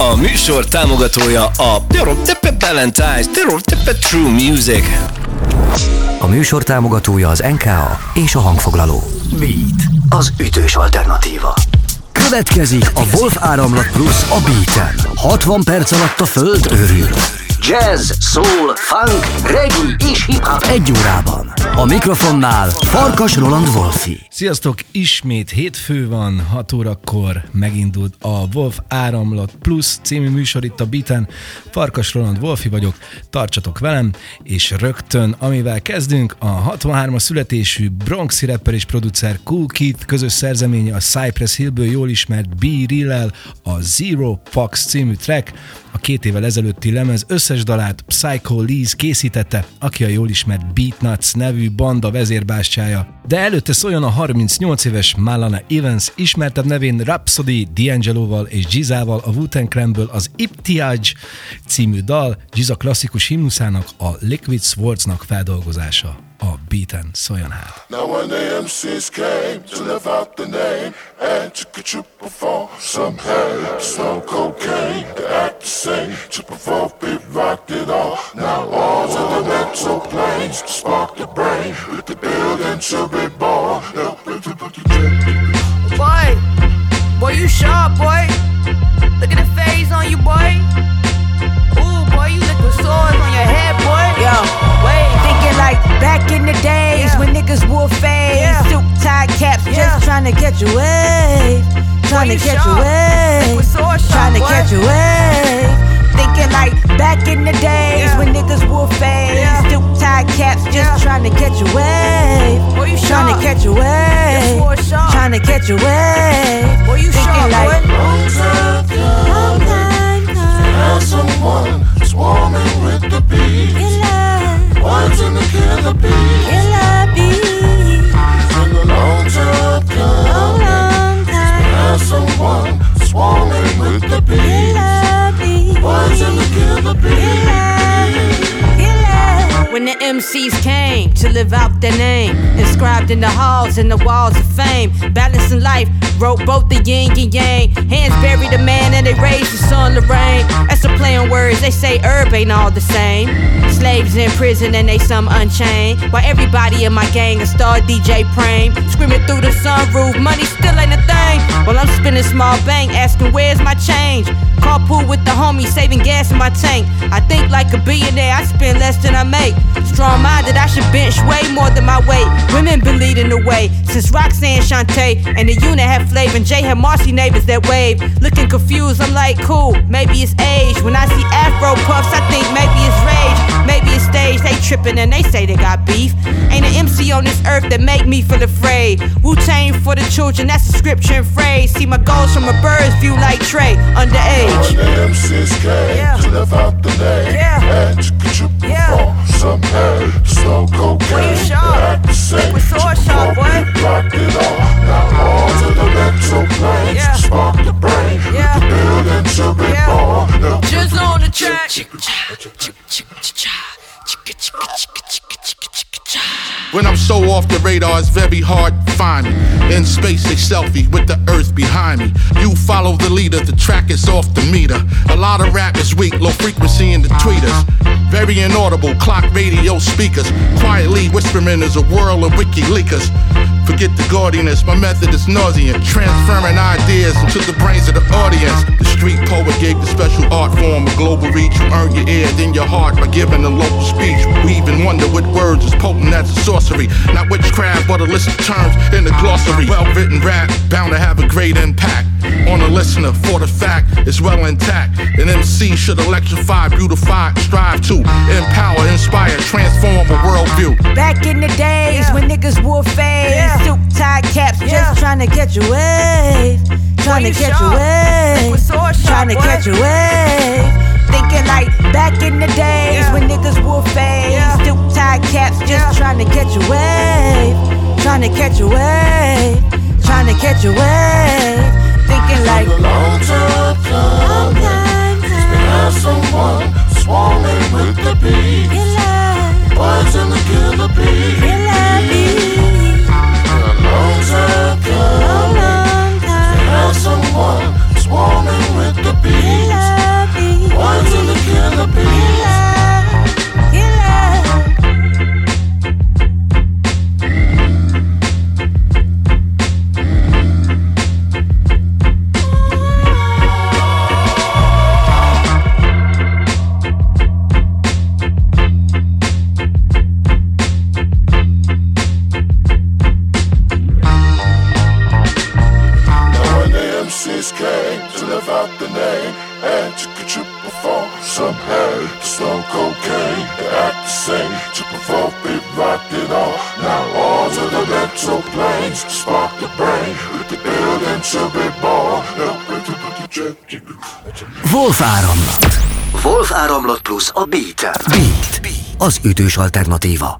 A műsor támogatója a Valentine's True Music. A műsor támogatója az NKA és a hangfoglaló. Beat, az ütős alternatíva. Következik a Wolf Áramlat Plus a Beaten. 60 perc alatt a föld őrül. Jazz, soul, funk, reggae és hip-hop egy órában. A mikrofonnál Farkas Roland Wolfi. Sziasztok! Ismét hétfő van, 6 órakor megindult a Wolf Áramlat Plus című műsor itt a Beaten. Farkas Roland Wolfi vagyok, tartsatok velem, és rögtön, amivel kezdünk, a 63-as születésű Bronxi rapper és producer Cool Keith közös szerzeménye a Cypress Hillből jól ismert B. Rillel, a Zero Fox című track, a két évvel ezelőtti lemez összes dalát Psycho Lees készítette, aki a jól ismert Beatnuts nevű banda vezérbástyája. De előtte szóljon a 38 éves Malana Evans, ismertebb nevén Rhapsody, D'Angeloval és Gizával a Wu-Tang az Iptiage című dal Giza klasszikus himnuszának a Liquid Swordsnak feldolgozása. A beaten szóljon hát. Now when the MCs came to live out the name and to get you perform some hay, some cocaine, to act the same, to perform beat rock it all. Now all to the mental planes to spark the brain with the building to be born. Boy, boy you sharp boy. Look at the face on you boy. Ooh boy you liquid swords on your head boy. Yo, wait. Thinking like back in the days yeah. when niggas wore fades, yeah. suit tie caps, yeah. just trying to catch a wave, trying to catch a wave, trying to catch a wave. Thinking like back in the days yeah. when niggas wore fades, yeah. suit tie caps, just yeah. trying to catch a wave, trying to catch a wave, trying to catch a wave. Thinking sharp, like long time, long time, long time. someone swarming with the beat. Words in the killer beat. Killer beat. Been a long time coming. Long, long time. someone swarming with the beat. Killer. Words in the killer beat. When the MCs came to live out their name, inscribed in the halls and the walls of fame, balancing life, wrote both the yin and yang. Hands buried a man and they raised the sun to rain. That's a play on words, they say herb ain't all the same. Slaves in prison and they some unchained. While everybody in my gang a star DJ Prame, screaming through the sunroof, money still ain't a thing. While I'm spinning small bank, asking where's my change. Carpool with the homie, saving gas in my tank. I think like a billionaire, I spend less than I make. Strong minded, I should bench way more than my weight. Women been leading the way since Roxanne Shante and the unit had flavor and Jay had Marcy neighbors that wave. Looking confused, I'm like, cool, maybe it's age. When I see Afro puffs, I think maybe it's rage. Maybe it's stage, they tripping and they say they got beef. Ain't an MC on this earth that make me feel afraid. Wu Tang for the children, that's a scripture and phrase. See my goals from a bird's view like Trey, underage. When the MCs came yeah. to live out the name yeah. and to get you yeah. some hay, slow cocaine. Sharp. The same. We so sharp, boy. Rocked it all. Now all to the mental planes. Yeah. Spark the brain. Yeah. The building to be yeah. Just on the track. When I'm so off the radar, it's very hard to find me. In space, a selfie with the earth behind me. You follow the leader, the track is off the meter. A lot of rap is weak, low frequency in the tweeters. Very inaudible, clock radio speakers. Quietly whispering is a whirl of wiki leakers. Forget the gaudiness, my method is nauseant. Transferring ideas into the brains of the audience. The street poet gave the special art form a global reach. You earn your ear, then your heart by giving a local speech. We even wonder what words is potent as a sorcery. Not witchcraft, but a list of terms in the glossary. Well written rap, bound to have a great impact on a listener. For the fact it's well intact. An MC should electrify, beautify, strive to empower, inspire, transform a worldview. Back in the days yeah. when niggas wore fades. Yeah suit, tie caps, yeah. just trying to catch a wave. Trying to catch a wave. Trying to catch a wave. Thinking like back in the days yeah. when niggas wore fades. Yeah. Suit, tie caps, just yeah. trying to catch a wave. Trying to catch a wave. Trying to catch a wave thinking like long time coming. Someone swarming with the bees. Boys the killer bees. Long time coming. Someone with the bees. Boys the killer bees. Wolf áramlat. Wolf áramlat plusz a Beat. Beat, az ütős alternatíva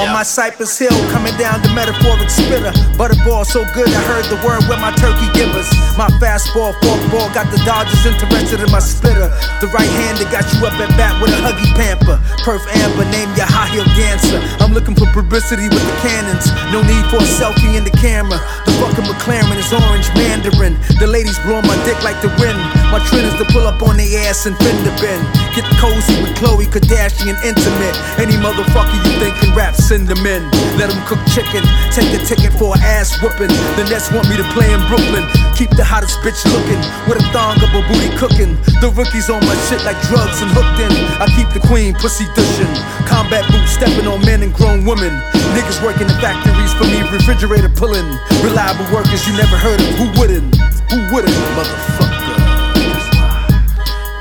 On my Cypress Hill, coming down the metaphoric spitter. Butterball so good, I heard the word where my turkey givers. My fastball, forkball, got the Dodgers interested in my splitter. The right handed got you up at bat with a huggy pamper. Perf Amber, name your high heel dancer. I'm looking for publicity with the cannons. No need for a selfie in the camera. The fucking McLaren is orange mandarin. The ladies blowing my dick like the wind. My trend is to pull up on their ass and fender bend. Get cozy with Khloe Kardashian intimate. Any motherfucker you think can rap, send them in. Let them cook chicken. Take the ticket for an ass whooping. The Nets want me to play in Brooklyn. Keep the hottest bitch looking. With a thong of a booty cooking. The rookies on my shit like drugs and hooked in. I keep the queen pussy dishing. Combat boots stepping on men and grown women. Niggas working in factories for me, refrigerator pulling. Reliable workers you never heard of. Who wouldn't? Who wouldn't, motherfucker?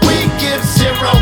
We give zero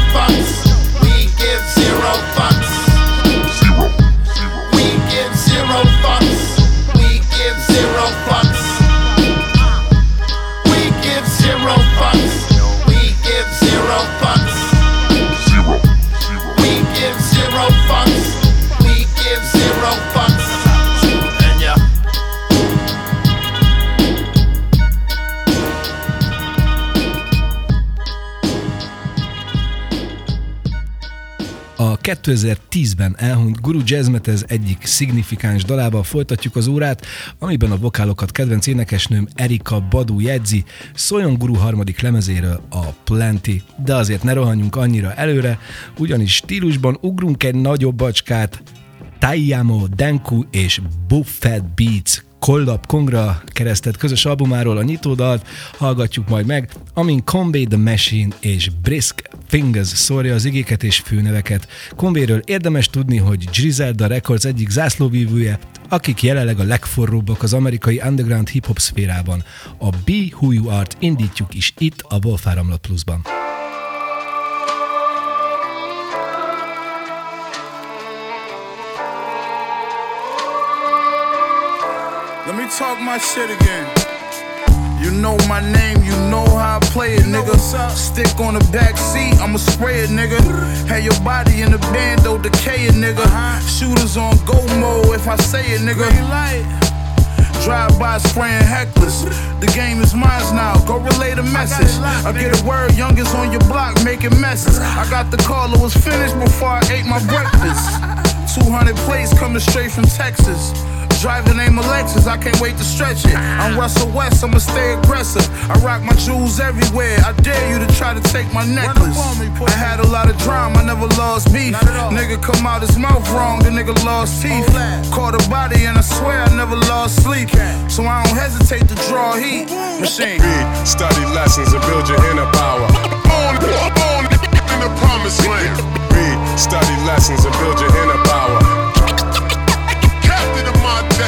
2010-ben elhunyt Guru Jazzmetez egyik szignifikáns dalával folytatjuk az órát, amiben a vokálokat kedvenc énekesnőm Erika Badu jegyzi, szóljon Guru harmadik lemezéről a Plenty, de azért ne rohanjunk annyira előre, ugyanis stílusban ugrunk egy nagyobb bacskát, Taiyamo Denku és Buffett Beats Kollap Kongra keresztett közös albumáról a nyitódalt hallgatjuk majd meg, amin Conway the Machine és Brisk Fingers szórja az igéket és főneveket. Conwayről érdemes tudni, hogy Griselda Records egyik zászlóvívője, akik jelenleg a legforróbbak az amerikai underground hip-hop szférában. A Be Who You Art indítjuk is itt a Wolf Áramlat Plusban. Let me talk my shit again. You know my name, you know how I play it, nigga. Stick on the back seat, I'ma spray it, nigga. Have your body in the bando, decaying, nigga. Shooters on go mode if I say it, nigga. Drive by spraying hecklers. The game is mine now. Go relay the message. I get a word, youngest on your block making messes. I got the call, it was finished before I ate my breakfast. 200 plates coming straight from Texas. Driving name Alexis, I can't wait to stretch it. I'm Russell West, I'ma stay aggressive. I rock my jewels everywhere. I dare you to try to take my necklace. I had a lot of drama, I never lost beef. Nigga come out his mouth wrong, the nigga lost teeth. Caught a body and I swear I never lost sleep. So I don't hesitate to draw heat. Machine. Read, study lessons and build your inner power. On, on in the promised land. Read, study lessons and build your inner power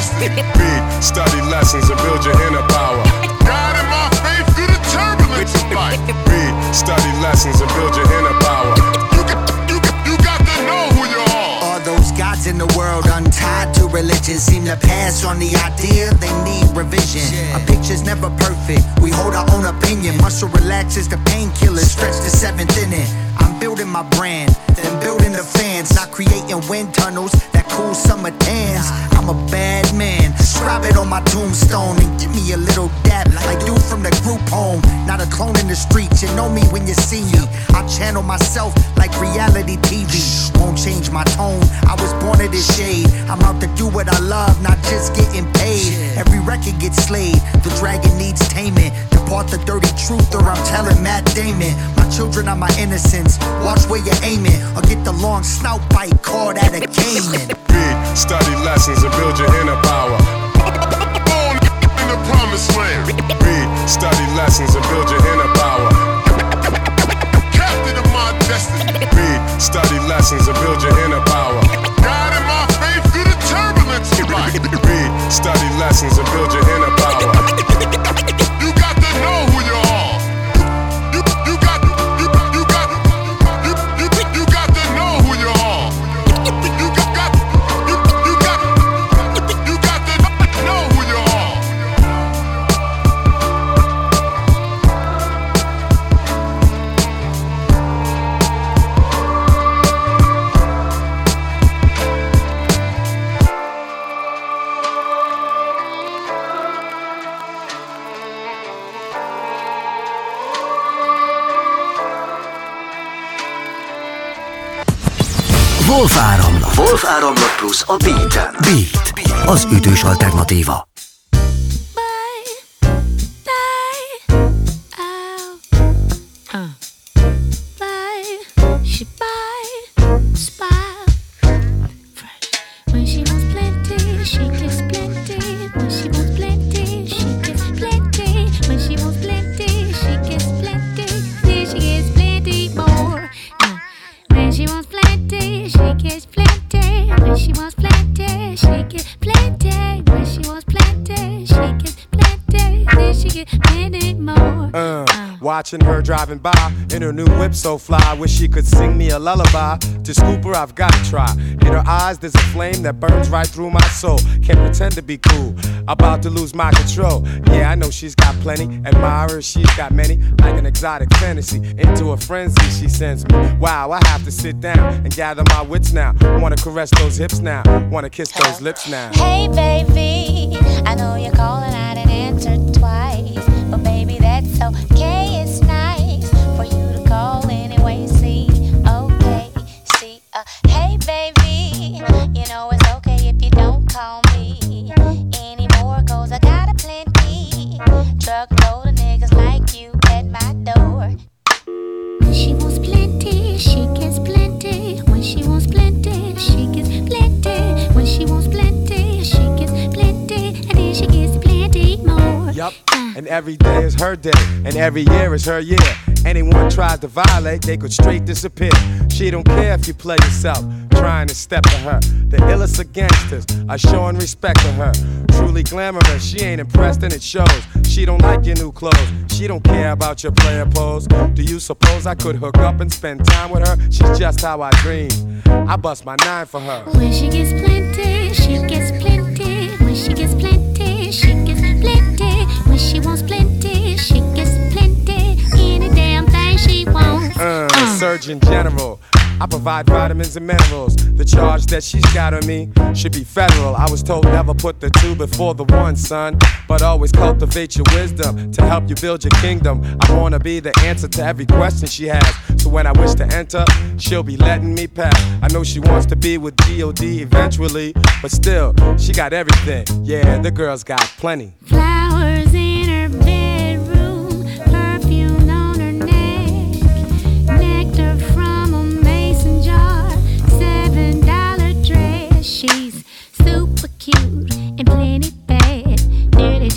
destiny. Big, study lessons and build your inner power. God in my faith through the turbulence of life. Big, study lessons and build your inner power. You, can, you, can, you got to know who you are. All those gods in the world untied to religion seem to pass on the idea they need revision. Yeah. Our picture's never perfect. We hold our own opinion. Muscle relaxes the painkiller. Stretch the seventh inning. I'm building my brand myself Huh. Watching her driving by in her new whip so fly. Wish she could sing me a lullaby. To scoop her, I've gotta try. In her eyes, there's a flame that burns right through my soul. Can't pretend to be cool. About to lose my control. Yeah, I know she's got plenty. Admirers, she's got many. Like an exotic fantasy. Into a frenzy, she sends me. Wow, I have to sit down and gather my wits now. Wanna caress those hips now. Wanna kiss those lips now. Hey, baby, I know you're calling, I didn't answer twice. But, baby, that's okay, it's for you to call anyway. See, okay, see, uh, hey, baby, you know it's okay if you don't call me anymore, cause I got a plenty. Truckload of niggas like you at my door. When she wants plenty, she gets plenty. When she wants plenty, she gets plenty. When she wants plenty, she gets plenty. And then she gets plenty more. Yup. And every day is her day, and every year is her year. Anyone tries to violate, they could straight disappear. She don't care if you play yourself, trying to step to her. The illest of gangsters are showing respect to her. Truly glamorous, she ain't impressed and it shows. She don't like your new clothes, she don't care about your player pose. Do you suppose I could hook up and spend time with her? She's just how I dream. I bust my nine for her. When she gets plenty, she gets plenty. When she gets plenty, she wants plenty, she gets plenty. Any damn thing she wants. Uh, Surgeon General. I provide vitamins and minerals. The charge that she's got on me should be federal. I was told never put the two before the one, son. But always cultivate your wisdom to help you build your kingdom. I wanna be the answer to every question she has. So when I wish to enter, she'll be letting me pass. I know she wants to be with GOD eventually, but still, she got everything. Yeah, the girl's got plenty. Flowers in her bedroom,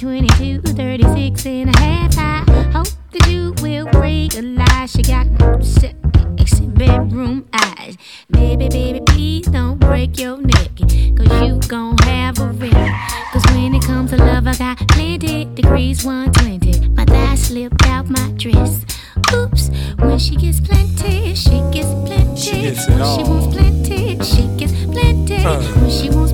22, 36 and a half. I hope that you will realize she got sexy bedroom eyes. Baby, baby, please don't break your neck, cause you gon' have a wreck. Cause when it comes to love, I got plenty degrees 120. My thigh slipped out my dress. Oops, when she gets plenty, she gets plenty. She gets when all. she wants plenty, she gets plenty. Uh. When she wants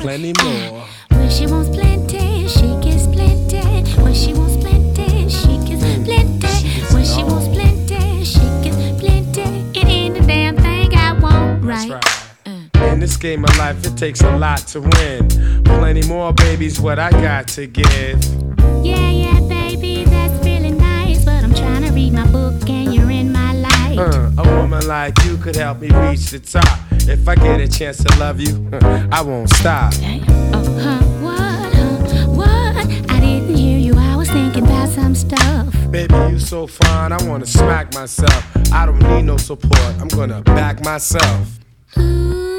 plenty more. When she wants plenty, she gets plenty. When she wants plenty, she gets hmm. plenty. When she wants plenty, she gets plenty. It ain't a damn thing I want, right? right. Uh. In this game of life, it takes a lot to win. Plenty more babies, what I got to give. Yeah, yeah, baby, that's really nice. But I'm trying to read my book and you're in my life. Uh, a woman like you could help me reach the top. If I get a chance to love you, uh, I won't stop. Oh, huh, what, huh, what? I didn't hear you, I was thinking about some stuff. Baby, you so fine, I wanna smack myself. I don't need no support, I'm gonna back myself. Ooh,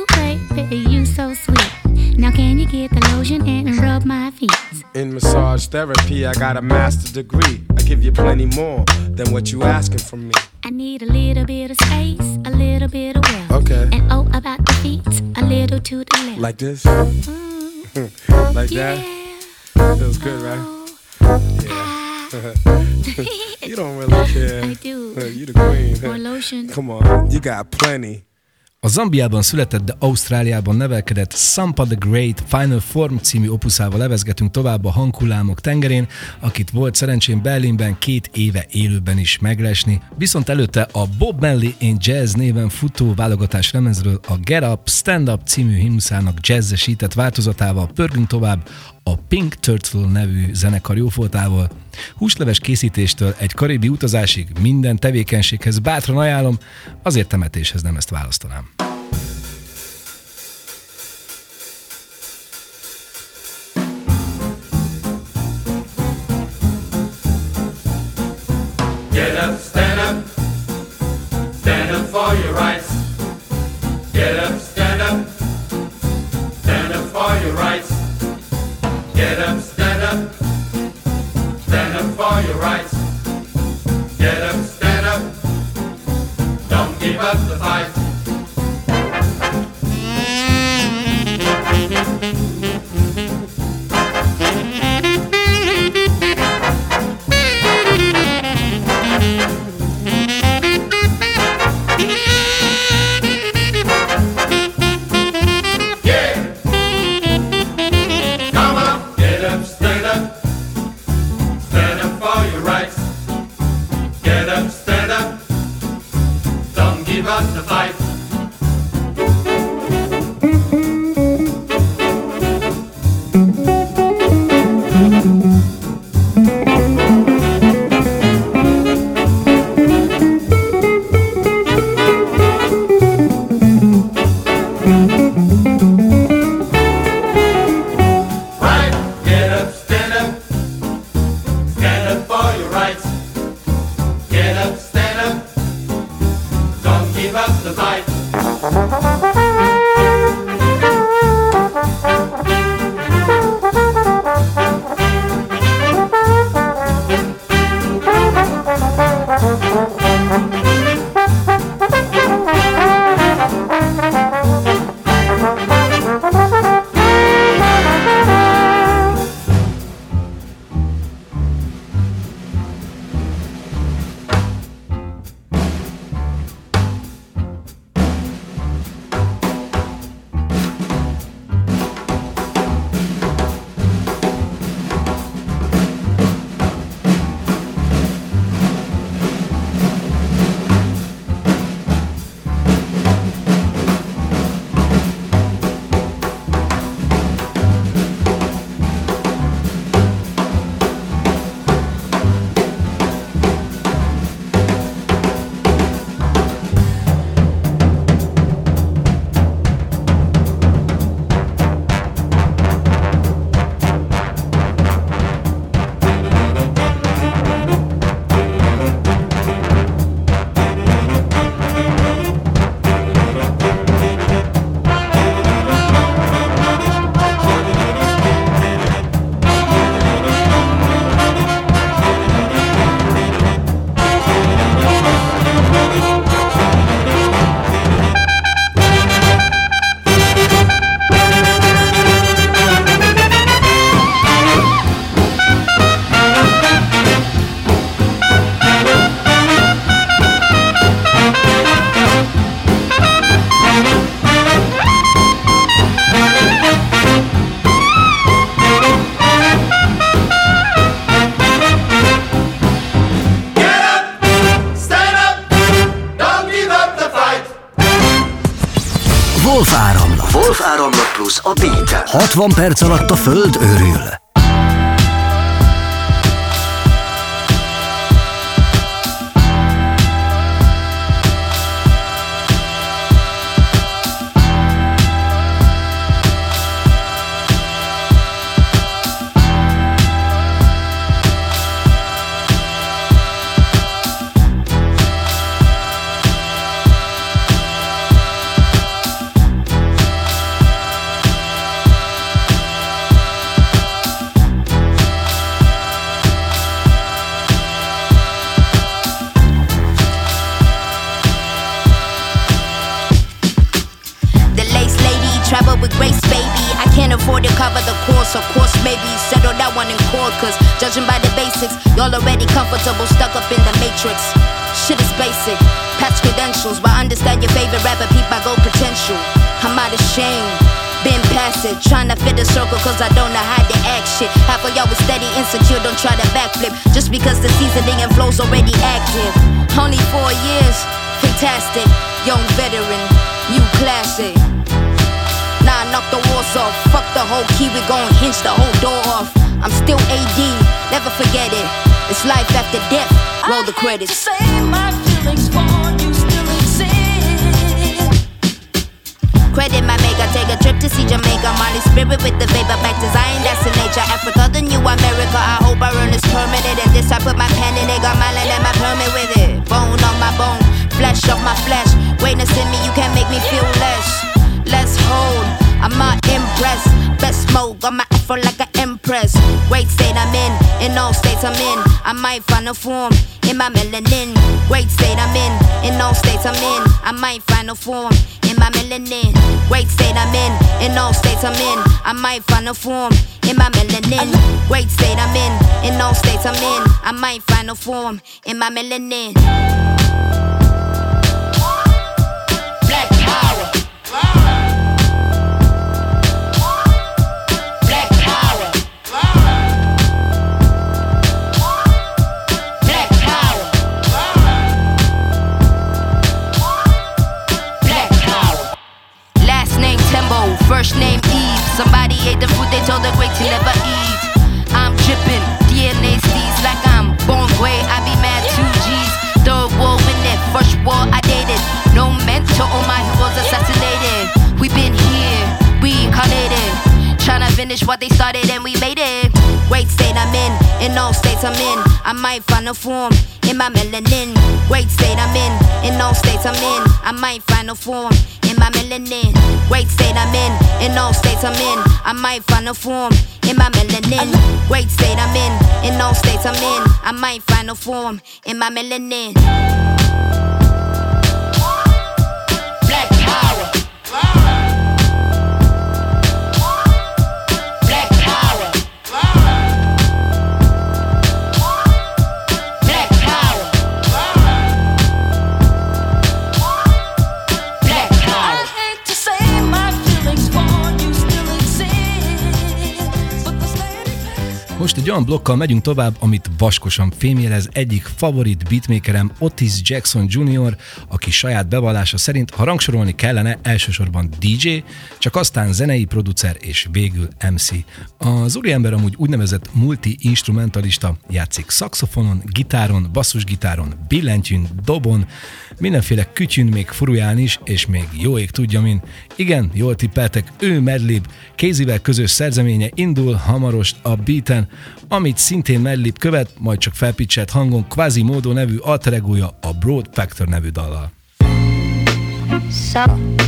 you so sweet. Now can you get the lotion and rub my feet? In massage therapy, I got a master's degree. I give you plenty more than what you asking from me. I need a little bit of space, a little bit of wealth. Okay. And oh, about the feet, a little to the left. Like this? Mm-hmm. like that? Feels good, right? Oh. Yeah. you don't really care. I do. You the queen. More lotion. Come on, you got plenty. A Zambiában született, de Ausztráliában nevelkedett Sampa the Great Final Form című opuszával levezgetünk tovább a hanghullámok tengerén, akit volt szerencsém Berlinben két éve élőben is meglesni. Viszont előtte a Bob Melly in Jazz néven futó válogatás lemezről a Get Up, Stand Up című himnuszának jazzesített változatával pörgünk tovább a Pink Turtle nevű zenekar jófoltával. Húsleves készítéstől egy karibi utazásig minden tevékenységhez bátran ajánlom, azért temetéshez nem ezt választanám. Get up, stand up. Stand up for your rights. Get up. Get up, stand up. Stand up for your rights. Get up, stand up. Don't give up the fight. 60 perc alatt a föld őrül. Y'all already comfortable, stuck up in the matrix. Shit is basic, patch credentials, but understand your favorite rapper, peep my gold potential. I'm out of shame. Been past it, trying to fit the circle cause I don't know how to act shit. Half of y'all was steady, insecure, don't try to backflip. Just because the seasoning and flow's already active. Only four years, fantastic. Young veteran, new classic. Nah, knock the walls off. Fuck the whole key, we gon' hinge the whole door off. I'm still AD, never forget it. It's life after death. Roll the credits. Same, I still expand, you still exist. Credit my maker, take a trip to see Jamaica. Molly spirit with the vapor, back to Zion, that's the nature. Africa, the new America. I hope I earn this permanent. And this I put my pen in it, got my land and my permit with it. Bone on my bone, flesh of my flesh. Greatness in me, you can't make me feel less. Let's hold, I'm not impressed. Smoke, got my afro like an empress. Great state I'm in, in all states I'm in. I might find a form in my melanin. Wait state I'm in, in all states I'm in. I might find a form in my melanin. Wait state I'm in, in all states I'm in. I might find a form in my melanin. Wait state I'm in, in all states I'm in. I might find a form in my melanin. To never eat. I'm dripping, DNA sees like I'm born gray. I be mad two G's. Third war in it, first war I dated. No mentor, all my heroes assassinated. We been here, we reincarnated. Tryna finish what they started and we made it. Great state I'm in, in all states I'm in. I might find a form in my melanin. Great state I'm in, in all states I'm in. I might find a form in my melanin. Great state I'm in, in all states I'm in. I might find a form in my melanin. Great state I'm in, in all states I'm in. I might find a form in my melanin. Most egy olyan blokkal megyünk tovább, amit vaskosan fémjelez egyik favorit beatmakerem Otis Jackson Jr., aki saját bevallása szerint, ha rangsorolni kellene, elsősorban DJ, csak aztán zenei producer és végül MC. Az úriember amúgy úgynevezett multi-instrumentalista, játszik szaxofonon, gitáron, basszusgitáron, billentyűn, dobon, mindenféle kütyűn, még furuján is, és még jó ég tudja min. Igen, jól tippeltek, ő Medlib, Kézivel közös szerzeménye indul hamarost a beaten, amit szintén Medlib követ, majd csak felpicselt hangon Quasimodo nevű alter egója a Broad Factor nevű dallal. So.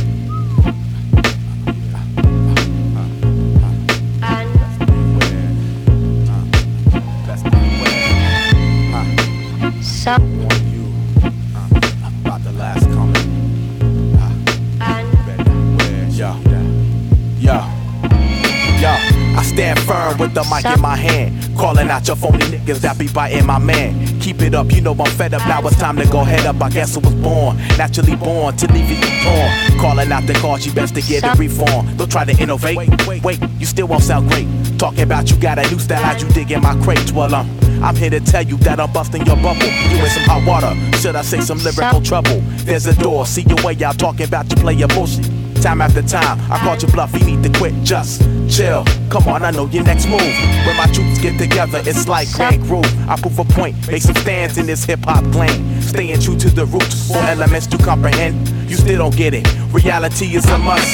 With the mic in my hand. Calling out your phony niggas that be biting my man. Keep it up, you know I'm fed up. Now it's time to go head up. I guess I was born, naturally born to leave you torn. Calling out the cause, you best to get it reform. Don't try to innovate. Wait, wait, you still won't sound great. Talking about you got a new style, how'd you dig in my crates? Well, um, I'm here to tell you that I'm busting your bubble. You in some hot water, should I say some lyrical trouble? There's a door, see your way out talking about you play your bullshit. Time after time, I called you bluff, you need to quit, just chill. Come on, I know your next move. When my troops get together, it's like Grand Groove. I prove a point, make some stands in this hip hop lane. Staying true to the roots, four elements to comprehend. You still don't get it. Reality is a must.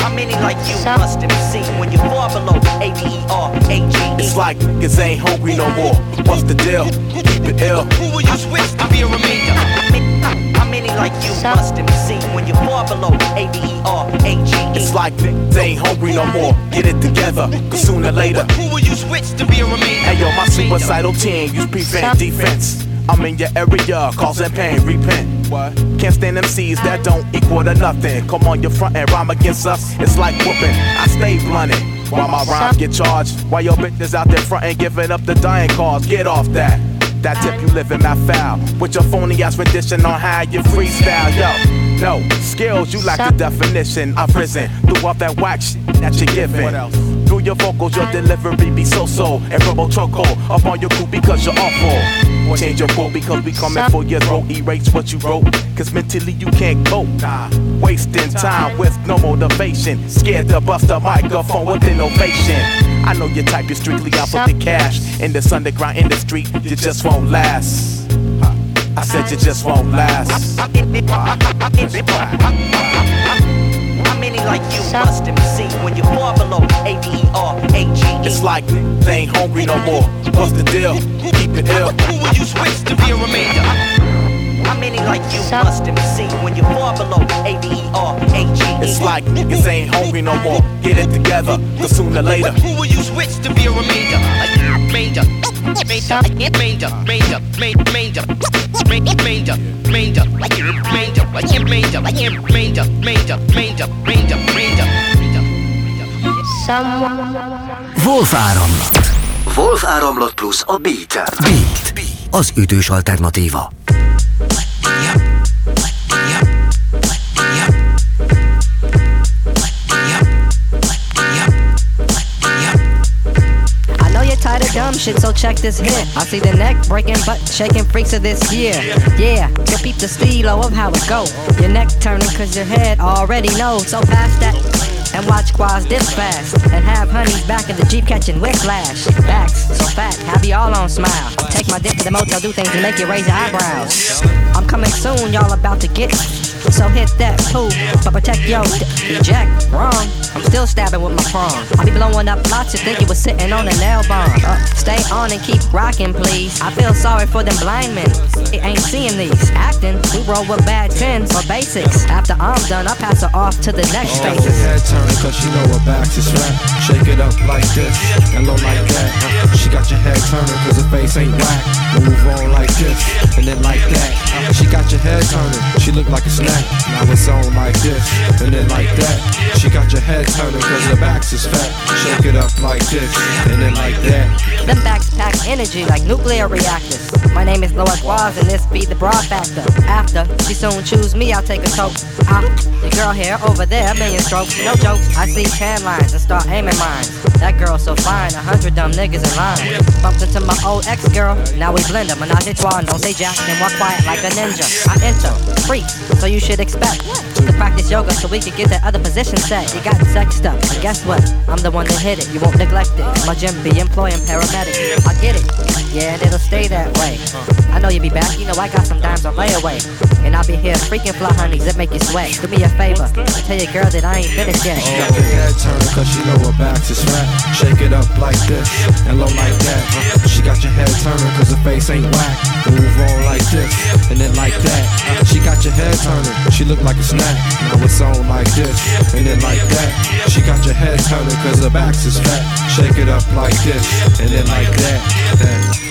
How many like you must have seen when you fall below A D E R A G E? It's like niggas ain't hungry no more. What's the deal? Keep it ill. Who will you switch to be a remainder? How many like you must have seen when you fall below A D R A G? It's like they ain't hungry no more. Get it together, cause sooner or later. Who will you switch to be a remainder? Hey yo, my suicidal team use prevent defense. I'm in your area, causing pain, repent. What? Can't stand MCs that don't equal to nothing. Come on your front and rhyme against us, it's like whooping. I stay blunted. While my rhymes get charged, while your bitches out there front and giving up the dying cause, get off that. That tip you living my foul with your phony ass rendition on how you freestyle, yo. No skills, you lack the definition. I've risen through all that whack shit that you're giving. Through your vocals, your delivery be so so and robo choco up on your crew because you're awful. Change your quote because we coming for your throat. Erase what you wrote, cause mentally you can't cope. Wasting time with no motivation. Scared to bust a microphone with innovation. I know your type is strictly out for the cash. In this underground industry, you just won't last. I said you just won't last. How many like you must have seen when you fall below A D E R A G E? It's like they ain't hungry no more. What's the deal? Keep it ill. Who will you switch to be a remainder? How many like you must have seen when you fall below A D E R A G E? It's like niggas ain't hungry no more. Get it together, cause sooner or later. Who will you switch to be a remainder? A remainder. Wolf áramlat. Wolf áramlat plusz a Beat. Beat. Az ütős alternatíva. Tired of dumb shit, so check this hit. I see the neck breaking, butt shaking freaks of this year. Yeah, so peep the stilo of how it go. Your neck turning cause your head already knows. So pass that and watch quads this fast. And have honeys back in the Jeep catching whiplash. Backs so fat, have you all on smile. Take my dick to the motel, do things to make you raise your eyebrows. I'm coming soon, y'all about to get. So hit that poo, but protect your d- eject. Wrong, I'm still stabbing with my prong. I be blowing up lots, you think you was sitting on a nail bomb. Uh, stay on and keep rocking, please. I feel sorry for them blind men. It ain't seeing these. Acting, we roll with bad tens for basics. After I'm done, I pass her off to the next Your spaces. head turning cause she know her back is flat. Shake it up like this and low like that. Uh, She got your head turning cause her face ain't whack. Move on like this and then like that. Uh, She got your head turning, she look like a snack. Now it's on like this and then like that. She got your head turning cause her back is fat. Shake it up like this and then like that. Them backs pack energy like nuclear reactors. My name is Lois Waz and this be the broad factor. After she soon choose me, I'll take a toke. Ah, the girl here over there, million strokes, no jokes. I see tan lines and start aiming mine. That girl so fine, a hundred dumb niggas in line. Bumped into my old ex girl, now we blend 'em. Menage a trois, don't say jack, then walk quiet like a ninja. I enter, freaks, so you should expect to practice yoga so we can get that other position set. You got sexed up, and guess what? I'm the one that hit it, you won't neglect it. My gym be employing paramedics. I get it, yeah, and it'll stay that way. I know you'll be back, you know I got some dimes on layaway. And I'll be here freaking fly honeys that make you sweat. Do me a favor, tell your girl that I ain't finished yet. She got your head turning cause she know her back is. Shake it up like this and low like that. She got your head turning cause her face ain't whack. Move on like this and then like that. She got your head turning, she look like a snack. Now it's on like this and then like that. She got your head turning cause her back is fat. Shake it up like this and then like that. that.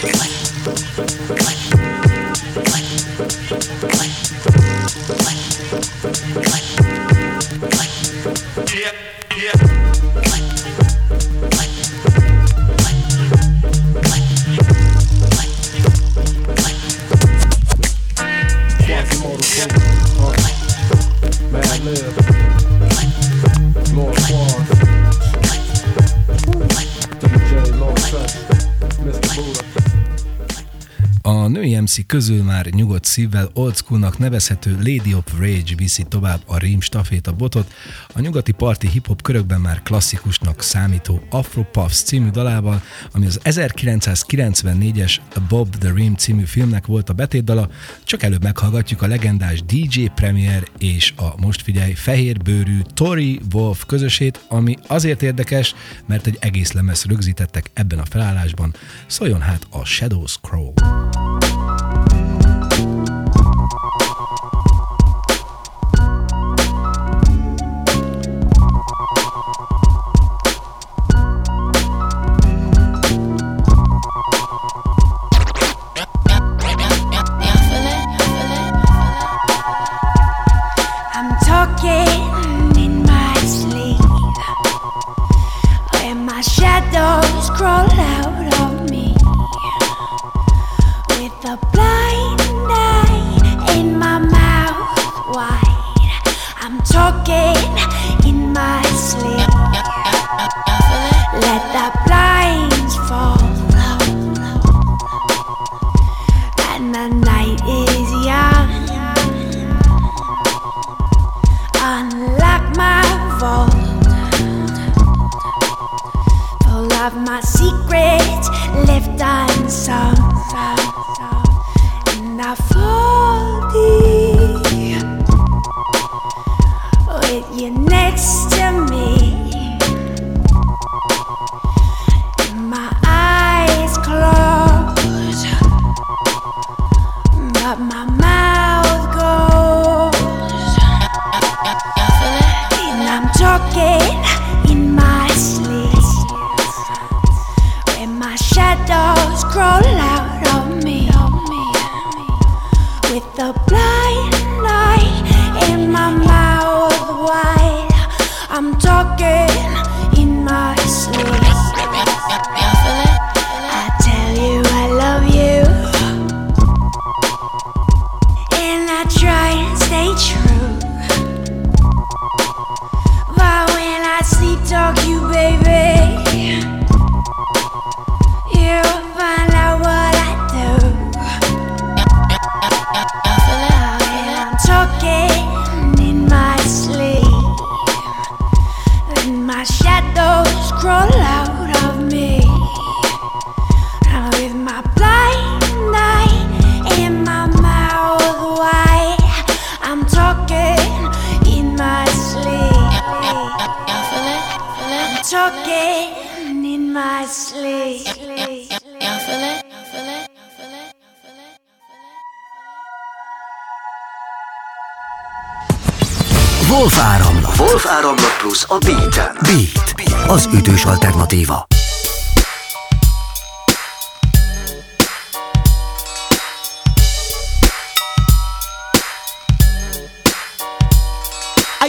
Közül már nyugodt szívvel old schoolnak nevezhető Lady of Rage viszi tovább a rím staféta botot, a nyugati parti hip-hop körökben már klasszikusnak számító Afro Puffs című dalával, ami az 1994-es Bob the Rim című filmnek volt a betétdala, csak előbb meghallgatjuk a legendás DJ Premier és a most figyelj fehérbőrű Tori Wolf közösét, ami azért érdekes, mert egy egész lemez rögzítettek ebben a felállásban, szóljon hát a Shadow Scroll.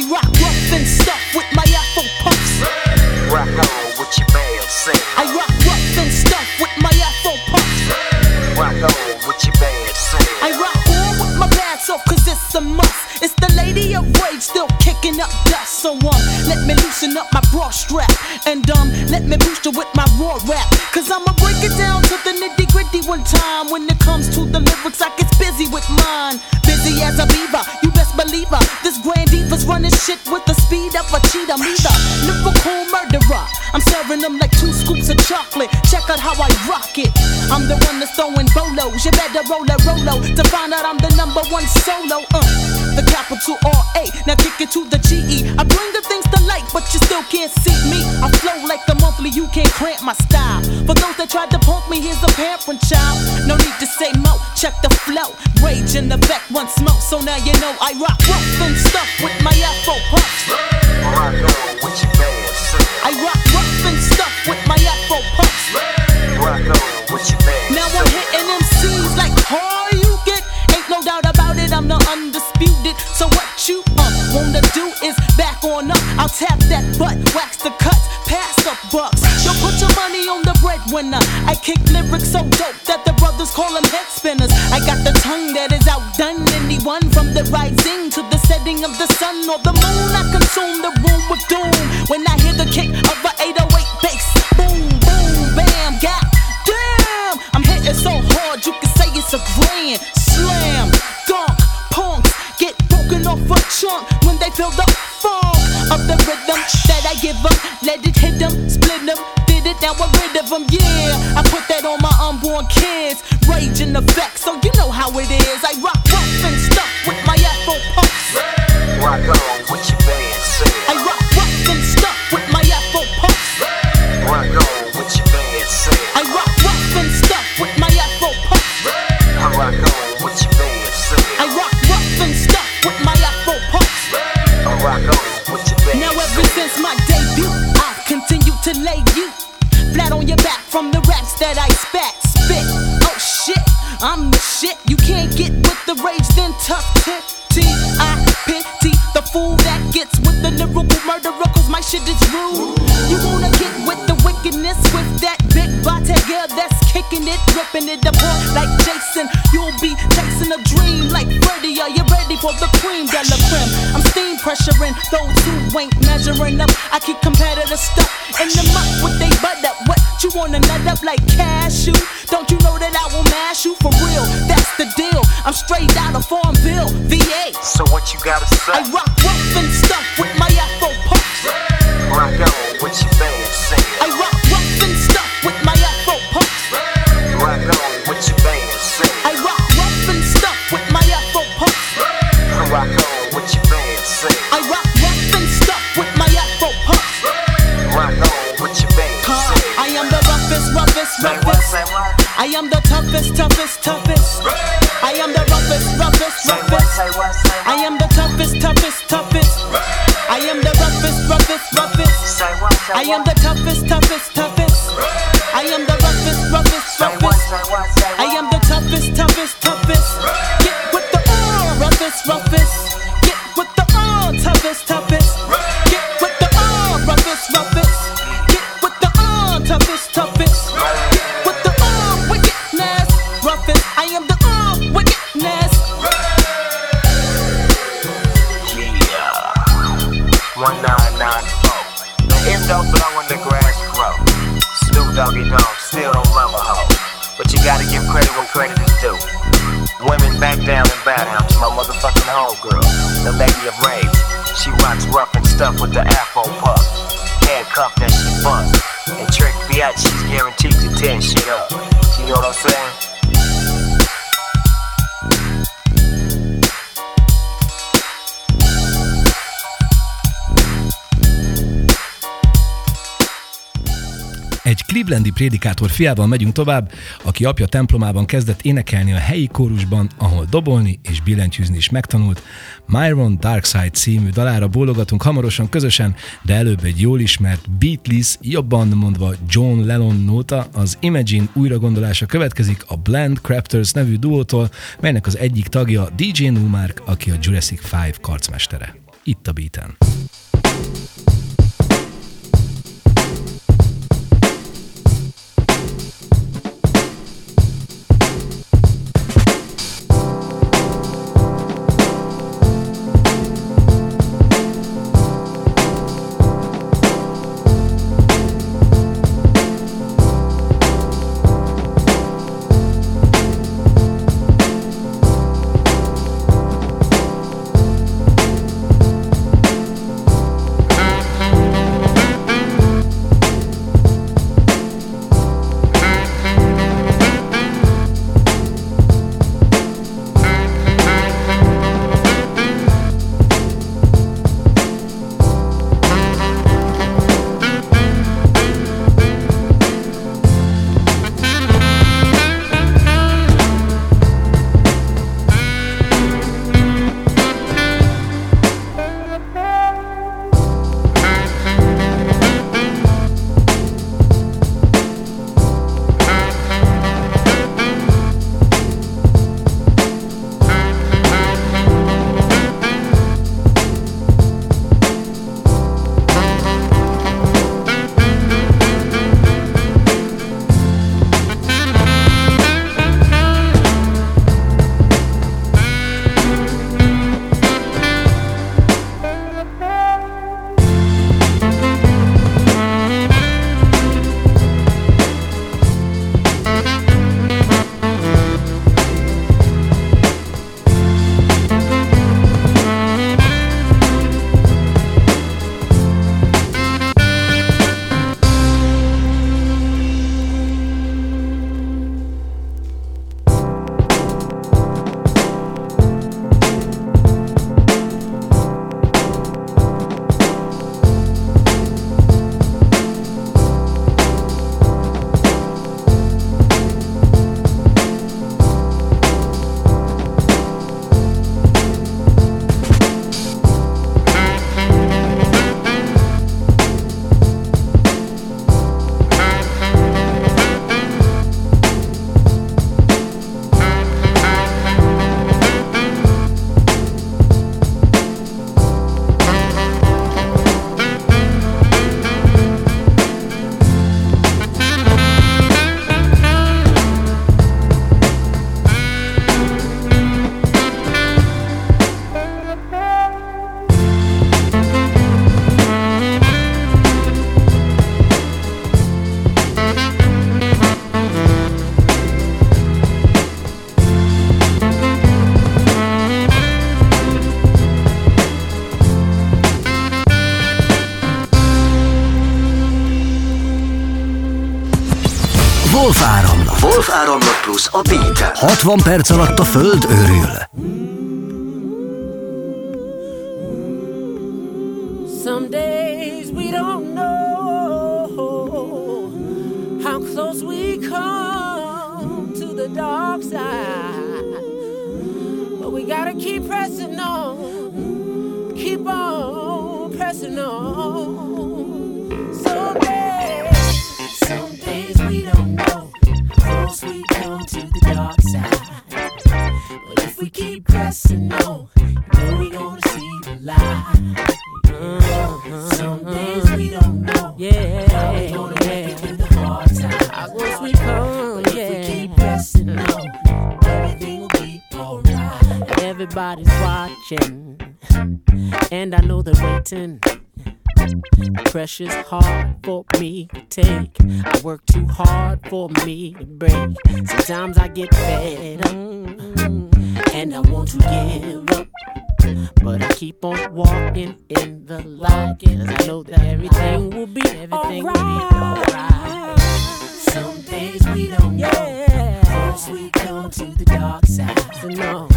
I rock rough and stuff with my Afro puffs. Rock on with your band, sing. I rock rough and stuff with my Afro puffs. Rock on with your band, sing. I rock on with my pants off cause it's a must. It's the lady of rage still kicking up dust. So um, let me loosen up my bra strap. And um, let me boost you with my raw rap. Cause I'ma break it down to the nitty gritty one time. When it comes to the lyrics, I get busy with mine. Busy as a beaver, you best believe her. Running shit with the speed of a cheetah. Me the lyrical murderer. I'm serving them like two scoops of chocolate. Check out how I rock it. I'm the one that's throwing bolos. You better roll a rolo to find out I'm the number one solo. Uh, the capital R A. Now kick it to the G E. I bring the things to light, but you still can't see me. I flow like the monthly. You can't cramp my style. For those that tried to punk me, here's a parent child. No need to say. Check the flow. Rage in the back once more. So now you know I rock rough and stuff with my Afro puffs. I rock rough and stuff with my Afro puffs. Now I'm hitting MCs like all you get. Ain't no doubt about it, I'm the undisputed. So what you wanna do is back on up. I'll tap that butt, wax the cuts, pass the bucks. Yo, put your money on the breadwinner. I kick lyrics so dope that the brothers call them head spinners. I got the tongue that is outdone anyone from the rising to the setting of the sun or the moon. I consume the room with doom when I hear the kick of a 808 bass. Boom, boom, bam, god damn. I'm hitting so hard you can say it's a grand slam. Dunk, punks get broken off a chunk when they feel the of the rhythm that I give them. Let it hit them, split them, did it, now I'm rid of them. Yeah, I put that on my unborn kids. Rage and effect, so you know. measuring up. I keep competitors stuff in the muck with they butt up. What you wanna nut up like cashew? Don't you know that I will mash you for real? That's the deal. I'm straight out of Farmville, VA. So what you gotta say? I rock Szentendri prédikátor fiával megyünk tovább, aki apja templomában kezdett énekelni a helyi kórusban, ahol dobolni és billentyűzni is megtanult. Myron Darkside című dalára bólogatunk hamarosan közösen, de előbb egy jól ismert Beatles, jobban mondva John Lennon nóta, az Imagine újragondolása következik a Blend Crafters nevű duótól, melynek az egyik tagja DJ Numark, aki a Jurassic 5 karcmestere. Itt a beaten. Wolf áramlat plusz a beat 60 perc alatt a föld őrül. And I know they're waiting. Pressure's hard for me to take. I work too hard for me to break. Sometimes I get fed up, and I want to give up. But I keep on walking in the light, cause I know that everything will be, everything will be alright. Some days we don't know, close we come to the dark side. So no,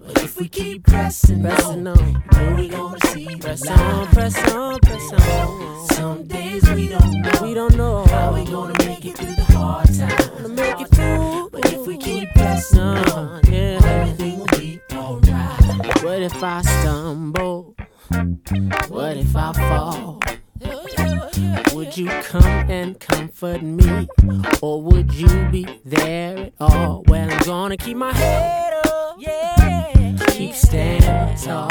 but if we keep pressing, pressing on, then we gonna see press on, press on, press on. Some days we don't know, we don't know how we gonna make it through the hard times. Gonna make it through, but if we keep pressing on, yeah, everything will be alright. What if I stumble? What if I fall? Would you come and comfort me? Or would you be there at all? Well, I'm gonna keep my head up, yeah. Keep standing tall.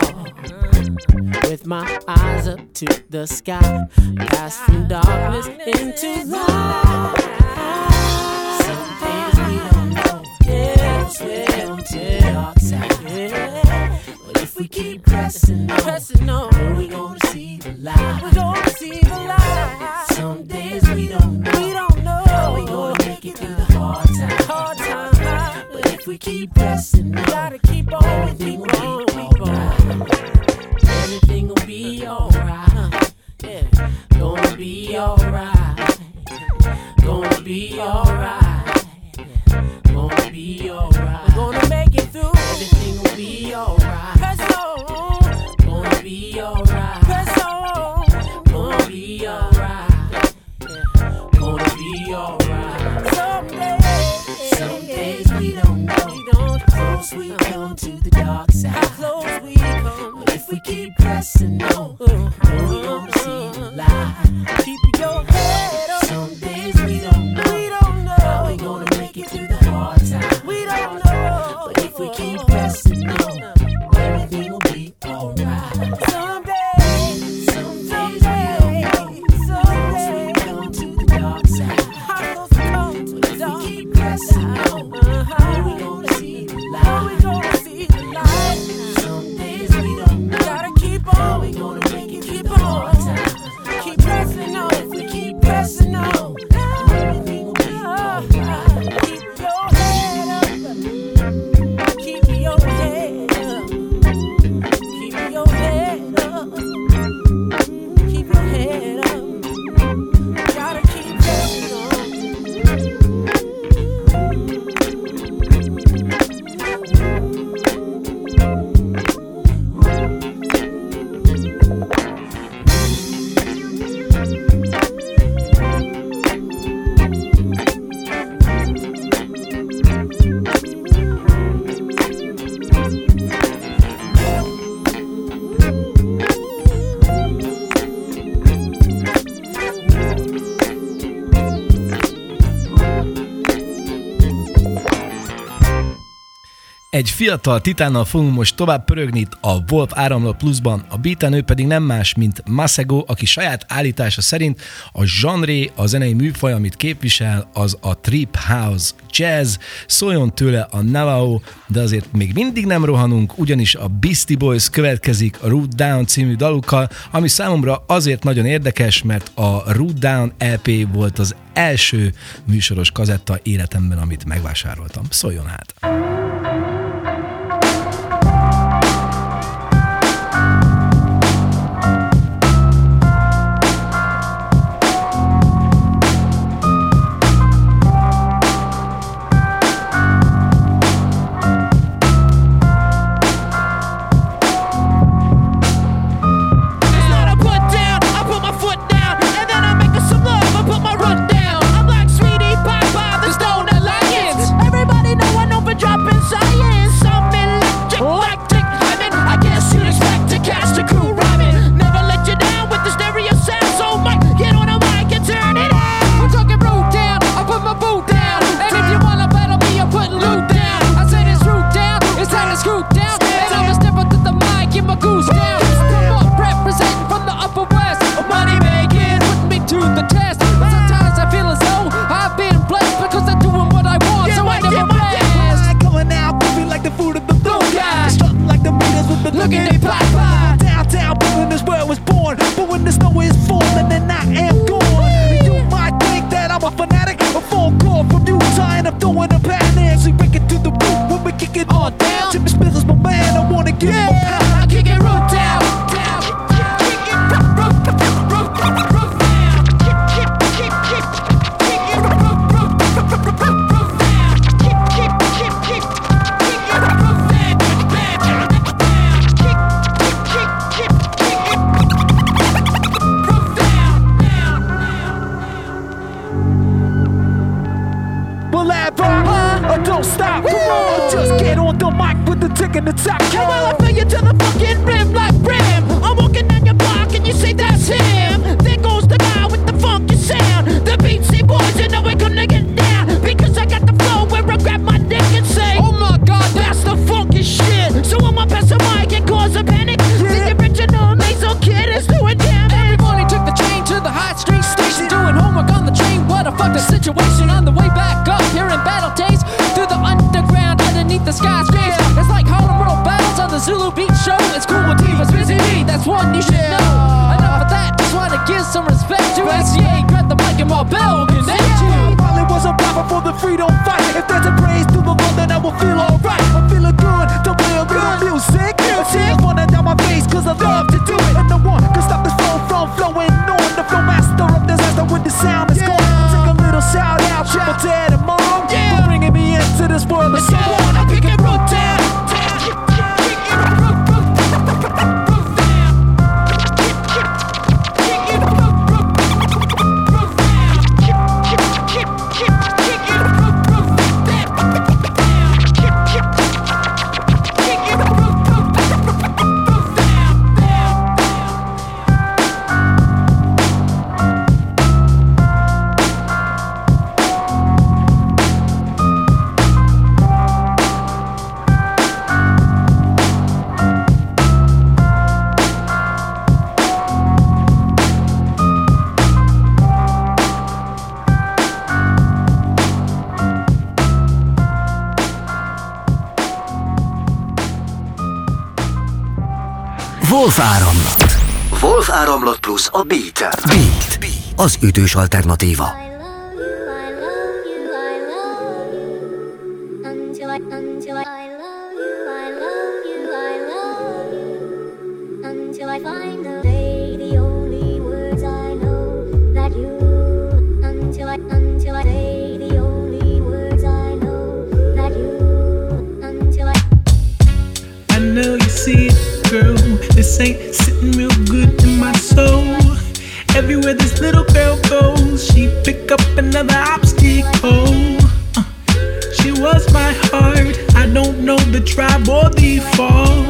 With my eyes up to the sky. Pass from darkness into light. Some days we don't know. Yeah, we're to the if we keep pressing on, pressing on, then oh, we gonna see the light. We gonna see the light. Some days we don't know. We don't know how we gonna make it through the hard times. Hard times. But if we keep pressing on, gotta keep on. Everything will be alright. Everything will be alright. Yeah, gonna be alright. Gonna be alright. Gonna be alright. We're gonna make it through. Everything will be alright. Press on. Gonna be alright. Press on. Gonna be alright. Yeah. Gonna be alright. Some days, some days we don't know. We don't how close we come to the dark side. How close we come. But if we keep pressing on, uh-huh. we Egy fiatal titánnal fogunk most tovább pörögni itt a Wolf áramlat pluszban, a beaten ő pedig nem más, mint Masego, aki saját állítása szerint a zsanré, a zenei műfaj, amit képvisel, az a trip house jazz, szóljon tőle a Navajo, de azért még mindig nem rohanunk, ugyanis a Beastie Boys következik a Root Down című dalukkal, ami számomra azért nagyon érdekes, mert a Root Down LP volt az első műsoros kazetta életemben, amit megvásároltam. Szóljon hát! And the tack. And That's one you should know. Enough of that. Just wanna give some respect to SCA. Grab the mic and Marbell connect you. I probably was a rapper for the freedom fight. If there's a praise to the Lord, then I will feel alright. I'm feeling good to play a little music. Tears running down my face, cause I love to do it. And no one can stop this flow from flowing on. The flow master of disaster with the sound is gone. Take a little shout out my dad and mom for bringing me into this world and so Wolf áramlat. Wolf áramlat plusz a Beat. Beat. Az ütős alternatíva. This ain't sitting real good in my soul. Everywhere this little girl goes, she pick up another obstacle. Uh, she was my heart. I don't know the tribe or the fall,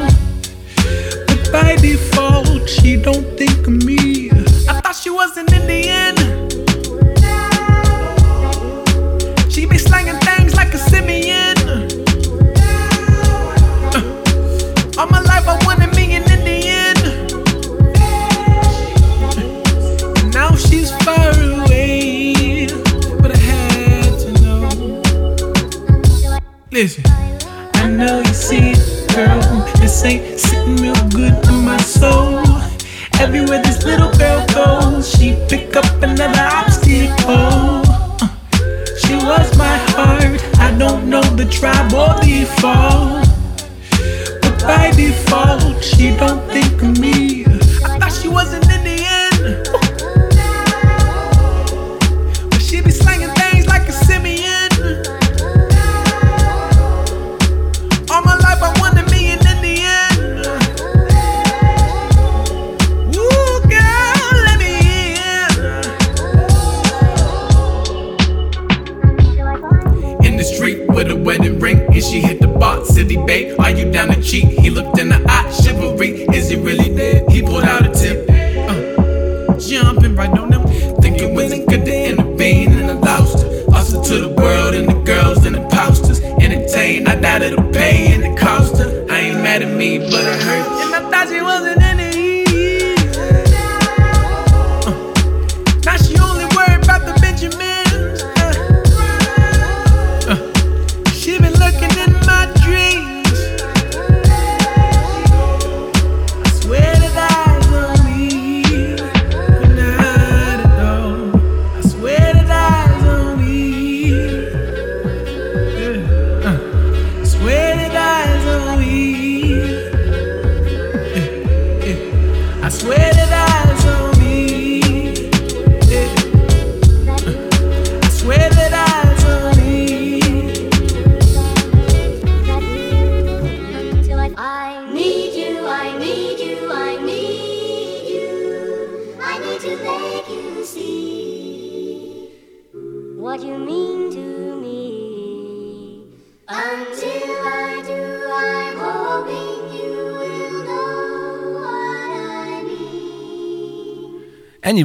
but by default, she don't think of me. I thought she was an Indian. Listen, I know you see it, girl. This ain't sitting real good in my soul. Everywhere this little girl goes, she pick up another obstacle. Uh, She was my heart. I don't know the tribe or the fall. But by default, she don't think of me. I thought she was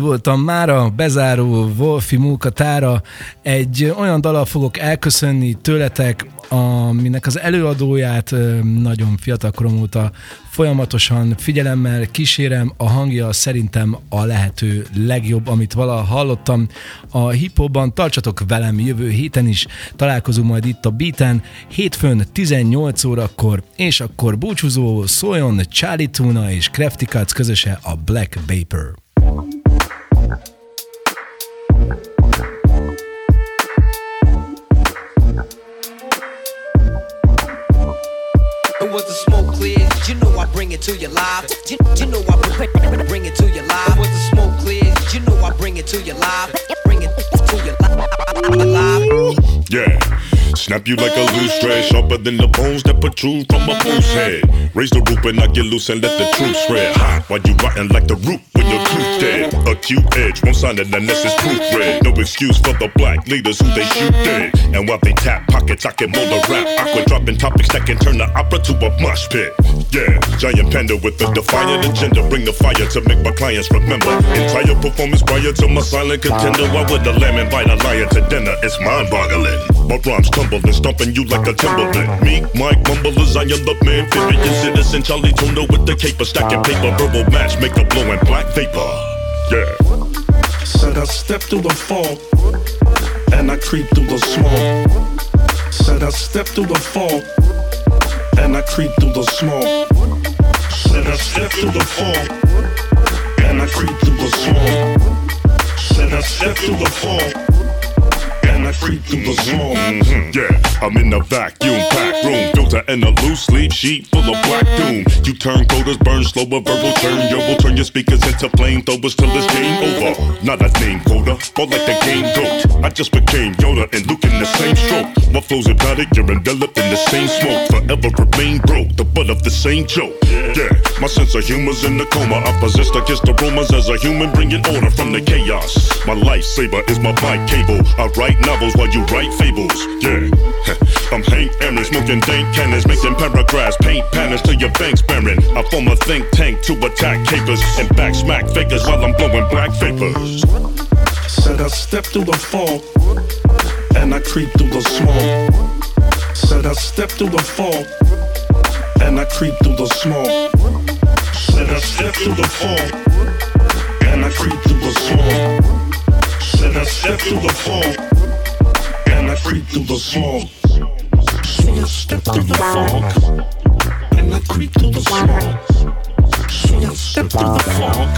voltam már a bezáró Wolfi munkatára. Egy olyan dalal fogok elköszönni tőletek, aminek az előadóját nagyon fiatal korom óta folyamatosan figyelemmel kísérem, a hangja szerintem a lehető legjobb, amit valaha hallottam. A hiphopban tartsatok velem jövő héten is, találkozunk majd itt a beaten, hétfőn 18 órakor, és akkor búcsúzó szóljon Charlie Tuna és Crafty Cuts közöse a Black Vapor. It to you live. You, know I bring, bring it to you live. Once the smoke clears, you know I bring it to you live. Bring it to you li- live. Yeah. Snap you like a loose thread, sharper than the bones that protrude from a fool's head. Raise the roof and I get loose and let the truth spread. Hot while you rotten like the root when your tooth dead. Acute edge, one sign the nest is proofread. No excuse for the black leaders who they shoot dead. And while they tap pockets, I can mold a rap. Aqua dropping topics that can turn the opera to a mosh pit. Yeah, giant panda with a defiant agenda. Bring the fire to make my clients remember. Entire performance prior to my silent contender. Why would the lamb invite a lion to dinner? It's mind boggling. My rhymes tumble and stomping you like a timberland. Meek, Mike, mumblers, I am the man. Amphibian citizen, Charlie Tuna with the caper. Stacking paper, verbal match, make a blowing black vapor. Yeah. Said I step through the fog and I creep through the smoke. Said I step through the fog and I creep through the smoke. Said I step through the fog and I creep through the smoke. Said I step through the fog I creep through the smoke. Mhm, Yeah, I'm in the vacuum pack room, filter and a loose leaf sheet full of black doom. You turn coders, burn slower, verbal turn yo will turn your speakers into flamethrowers till it's game over. Not a name coder, more like the game goat. I just became Yoda and Luke in the same stroke. My flow's hypnotic, you're enveloped in the same smoke. Forever remain broke, the butt of the same joke. Yeah, my sense of humor's in the coma. I possess against the rumors as a human, bringing order from the chaos. My lifesaver is my mic cable. I write novels while you write fables. Yeah, I'm Hank Aaron, smoking dank cannons, making paragraphs, paint patterns to your banks barren. I form a think tank to attack capers and back smack fakers while I'm blowing black vapors. Said I step through the fog and I creep through the smoke. Said I step through the fog and I creep through the smoke. Said I step through the fog and I creep through the smoke. Said I step through the fog and I creep through the smoke. Said I step through the fog and I creep through the smoke. Said I step through the fog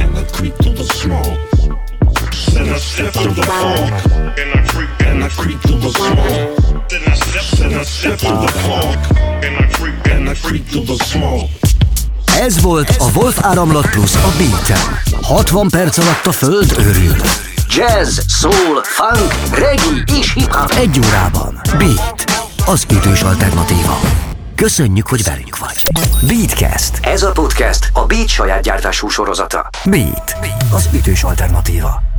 and I creep through the smoke. Then I step through the fog and I creep and I creep through the smoke. Then I step then I step through the fog and I creep and I creep through the smoke. Ez volt a Wolf Áramlat Plus a Beaten. 60 perc alatt a föld örül. Jazz, soul, funk, reggae és hip-hop egy órában. Beat, az ütős alternatíva. Köszönjük, hogy velünk vagy. Beatcast. Ez a podcast a Beat saját gyártású sorozata. Beat, az ütős alternatíva.